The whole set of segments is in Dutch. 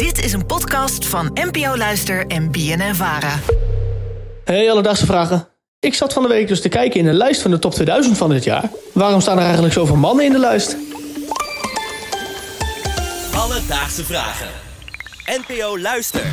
Dit is een podcast van NPO Luister en BNN Vara. Hey, alledaagse vragen. Ik zat van de week dus te kijken in een lijst van de top 2000 van dit jaar. Waarom staan er eigenlijk zoveel mannen in de lijst? Alledaagse vragen. NPO Luister.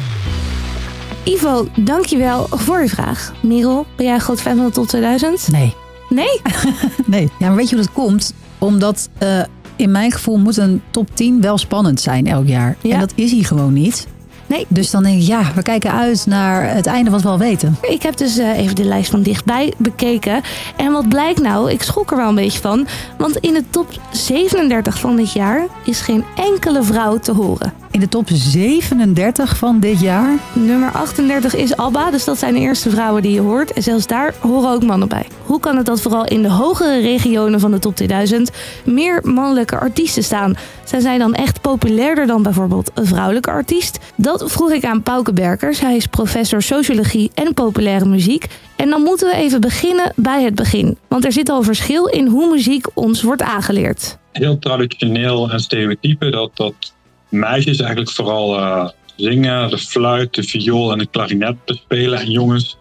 Ivo, dankjewel voor je vraag. Merel, ben jij een groot fan van de top 2000? Nee. Nee? nee. Ja, maar weet je hoe dat komt? Omdat uh, in mijn gevoel moet een top 10 wel spannend zijn elk jaar. Ja. En dat is hij gewoon niet. Nee. Dus dan denk ik, ja, we kijken uit naar het einde wat we al weten. Ik heb dus uh, even de lijst van dichtbij bekeken. En wat blijkt nou? Ik schrok er wel een beetje van. Want in de top 37 van dit jaar is geen enkele vrouw te horen. In de top 37 van dit jaar? Nummer 38 is ABBA, dus dat zijn de eerste vrouwen die je hoort. En zelfs daar horen ook mannen bij. Hoe kan het dat vooral in de hogere regionen van de top 2000 meer mannelijke artiesten staan? Zijn zij dan echt populairder dan bijvoorbeeld een vrouwelijke artiest? Dat vroeg ik aan Pauke Berkers. Hij is professor sociologie en populaire muziek. En dan moeten we even beginnen bij het begin. Want er zit al verschil in hoe muziek ons wordt aangeleerd. Heel traditioneel en stereotype dat, dat meisjes eigenlijk vooral uh, zingen, de fluit, de viool en de klarinet bespelen. En jongens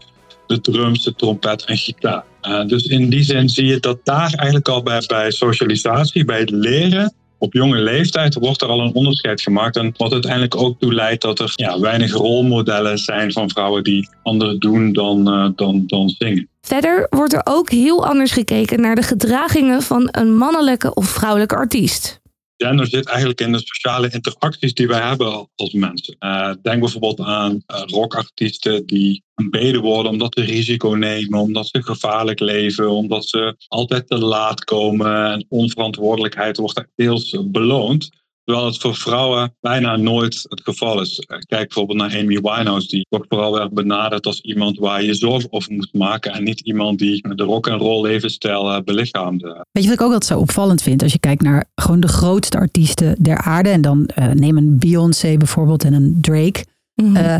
de drums, de trompet en gitaar. Uh, dus in die zin zie je dat daar eigenlijk al bij, socialisatie, bij het leren, op jonge leeftijd wordt er al een onderscheid gemaakt. En wat uiteindelijk ook toe leidt dat er ja, weinig rolmodellen zijn van vrouwen die anders doen dan, uh, dan, dan zingen. Verder wordt er ook heel anders gekeken naar de gedragingen van een mannelijke of vrouwelijke artiest. Gender zit eigenlijk in de sociale interacties die wij hebben als mensen. Uh, denk bijvoorbeeld aan uh, rockartiesten die aanbeden worden omdat ze risico nemen, omdat ze gevaarlijk leven, omdat ze altijd te laat komen. En onverantwoordelijkheid wordt deels beloond. Terwijl het voor vrouwen bijna nooit het geval is. Kijk bijvoorbeeld naar Amy Winehouse, die wordt vooral werd benaderd als iemand waar je zorg over moet maken. En niet iemand die de rock and roll levensstijl belichaamde. Weet je wat ik ook altijd zo opvallend vind? Als je kijkt naar gewoon de grootste artiesten der aarde. En dan uh, neem een Beyoncé bijvoorbeeld en een Drake. Mm -hmm. uh,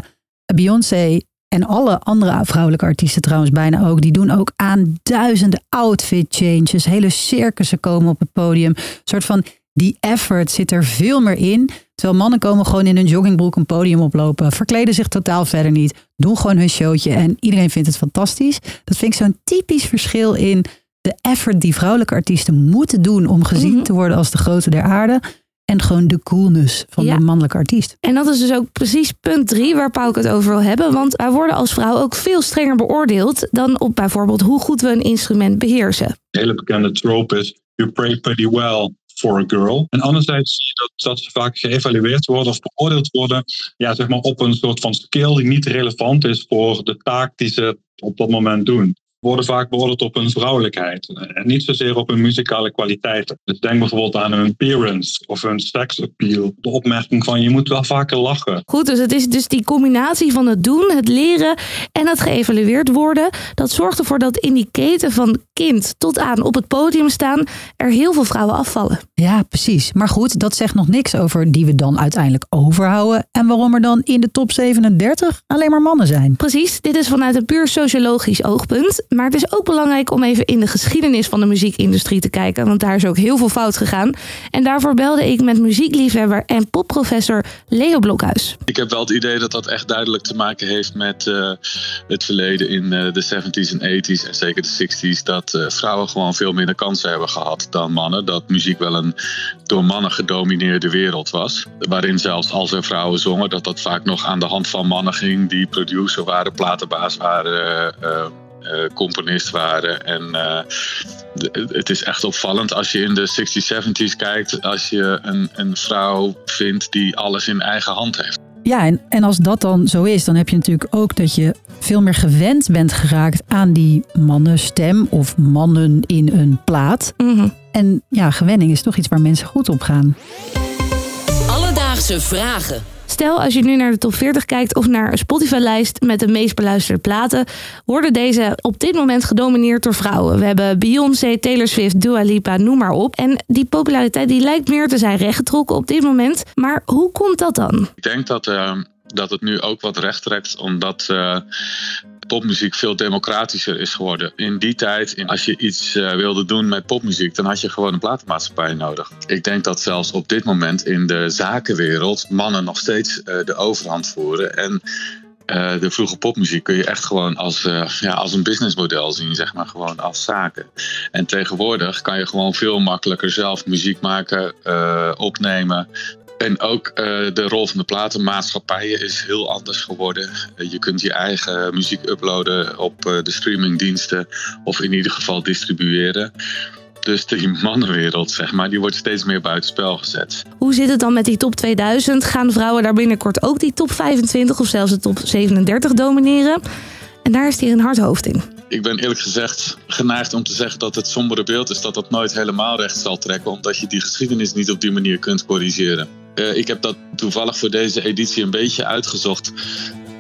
Beyoncé en alle andere vrouwelijke artiesten trouwens bijna ook. Die doen ook aan duizenden outfit changes. Hele circussen komen op het podium. Een soort van die effort zit er veel meer in. Terwijl mannen komen gewoon in hun joggingbroek een podium oplopen. Verkleden zich totaal verder niet. Doen gewoon hun showtje en iedereen vindt het fantastisch. Dat vind ik zo'n typisch verschil in de effort die vrouwelijke artiesten moeten doen om gezien mm -hmm. te worden als de grote der aarde. En gewoon de coolness van ja. de mannelijke artiest. En dat is dus ook precies punt drie waar Pauw het over wil hebben. Want wij worden als vrouw ook veel strenger beoordeeld dan op bijvoorbeeld hoe goed we een instrument beheersen. De hele bekende trope is, you pray pretty well for a girl. En anderzijds zie je dat, dat ze vaak geëvalueerd worden of beoordeeld worden ja, zeg maar op een soort van skill die niet relevant is voor de taak die ze op dat moment doen. Worden vaak beoordeeld op hun vrouwelijkheid en niet zozeer op hun muzikale kwaliteiten. Dus denk bijvoorbeeld aan hun appearance of hun sex appeal. De opmerking van je moet wel vaker lachen. Goed, dus het is dus die combinatie van het doen, het leren en het geëvalueerd worden. Dat zorgt ervoor dat in die keten van kind tot aan op het podium staan er heel veel vrouwen afvallen. Ja, precies. Maar goed, dat zegt nog niks over die we dan uiteindelijk overhouden. En waarom er dan in de top 37 alleen maar mannen zijn. Precies, dit is vanuit een puur sociologisch oogpunt. Maar het is ook belangrijk om even in de geschiedenis van de muziekindustrie te kijken. Want daar is ook heel veel fout gegaan. En daarvoor belde ik met muziekliefhebber en popprofessor Leo Blokhuis. Ik heb wel het idee dat dat echt duidelijk te maken heeft met uh, het verleden in uh, de 70s en 80s en zeker de 60s. Dat uh, vrouwen gewoon veel minder kansen hebben gehad dan mannen. Dat muziek wel een door mannen gedomineerde wereld was. Waarin zelfs als er vrouwen zongen, dat dat vaak nog aan de hand van mannen ging die producer waren, platenbaas waren. Uh, componist waren. En uh, de, het is echt opvallend als je in de 60s, 70s kijkt, als je een, een vrouw vindt die alles in eigen hand heeft. Ja, en, en als dat dan zo is, dan heb je natuurlijk ook dat je veel meer gewend bent geraakt aan die mannenstem of mannen in een plaat. Mm -hmm. En ja, gewenning is toch iets waar mensen goed op gaan. Alledaagse vragen. Stel, als je nu naar de top 40 kijkt of naar een Spotify-lijst met de meest beluisterde platen, worden deze op dit moment gedomineerd door vrouwen. We hebben Beyoncé, Taylor Swift, Dua Lipa, noem maar op. En die populariteit die lijkt meer te zijn rechtgetrokken op dit moment. Maar hoe komt dat dan? Ik denk dat. Uh dat het nu ook wat recht trekt, omdat uh, popmuziek veel democratischer is geworden. In die tijd, als je iets uh, wilde doen met popmuziek, dan had je gewoon een platenmaatschappij nodig. Ik denk dat zelfs op dit moment in de zakenwereld mannen nog steeds uh, de overhand voeren. En uh, de vroege popmuziek kun je echt gewoon als, uh, ja, als een businessmodel zien, zeg maar, gewoon als zaken. En tegenwoordig kan je gewoon veel makkelijker zelf muziek maken, opnemen. En ook de rol van de platenmaatschappijen is heel anders geworden. je kunt je eigen muziek uploaden op de streamingdiensten of in ieder geval distribueren. Dus die mannenwereld, zeg maar, die wordt steeds meer buitenspel gezet. Hoe zit het dan met die top 2000? Gaan vrouwen daar binnenkort ook die top 25 of zelfs de top 37 domineren? En daar is hier een hard hoofd in. Ik ben eerlijk gezegd geneigd om te zeggen dat het sombere beeld is dat dat nooit helemaal recht zal trekken, omdat je die geschiedenis niet op die manier kunt corrigeren. Uh, ik heb dat toevallig voor deze editie een beetje uitgezocht.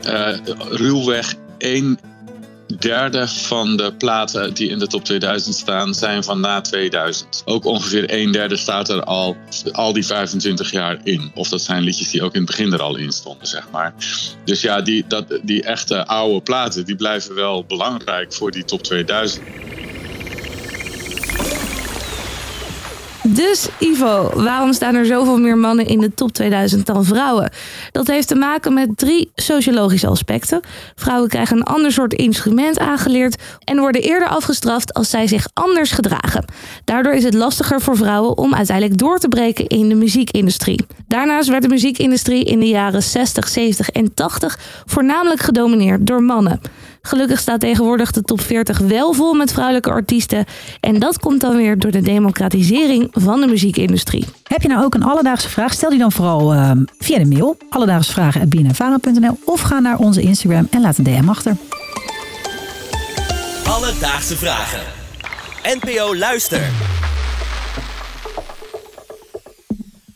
Uh, ruwweg één derde van de platen die in de top 2000 staan zijn van na 2000. Ook ongeveer een derde staat er al, al die 25 jaar in. Of dat zijn liedjes die ook in het begin er al in stonden, zeg maar. Dus ja, die, dat, die echte oude platen die blijven wel belangrijk voor die top 2000. Dus Ivo, waarom staan er zoveel meer mannen in de top 2000 dan vrouwen? Dat heeft te maken met drie sociologische aspecten. Vrouwen krijgen een ander soort instrument aangeleerd en worden eerder afgestraft als zij zich anders gedragen. Daardoor is het lastiger voor vrouwen om uiteindelijk door te breken in de muziekindustrie. Daarnaast werd de muziekindustrie in de jaren 60, 70 en 80 voornamelijk gedomineerd door mannen. Gelukkig staat tegenwoordig de top 40 wel vol met vrouwelijke artiesten. En dat komt dan weer door de democratisering van de muziekindustrie. Heb je nou ook een alledaagse vraag? Stel die dan vooral uh, via de mail. alledaagsvragen.bnnvara.nl Of ga naar onze Instagram en laat een DM achter. Alledaagse vragen. NPO Luister.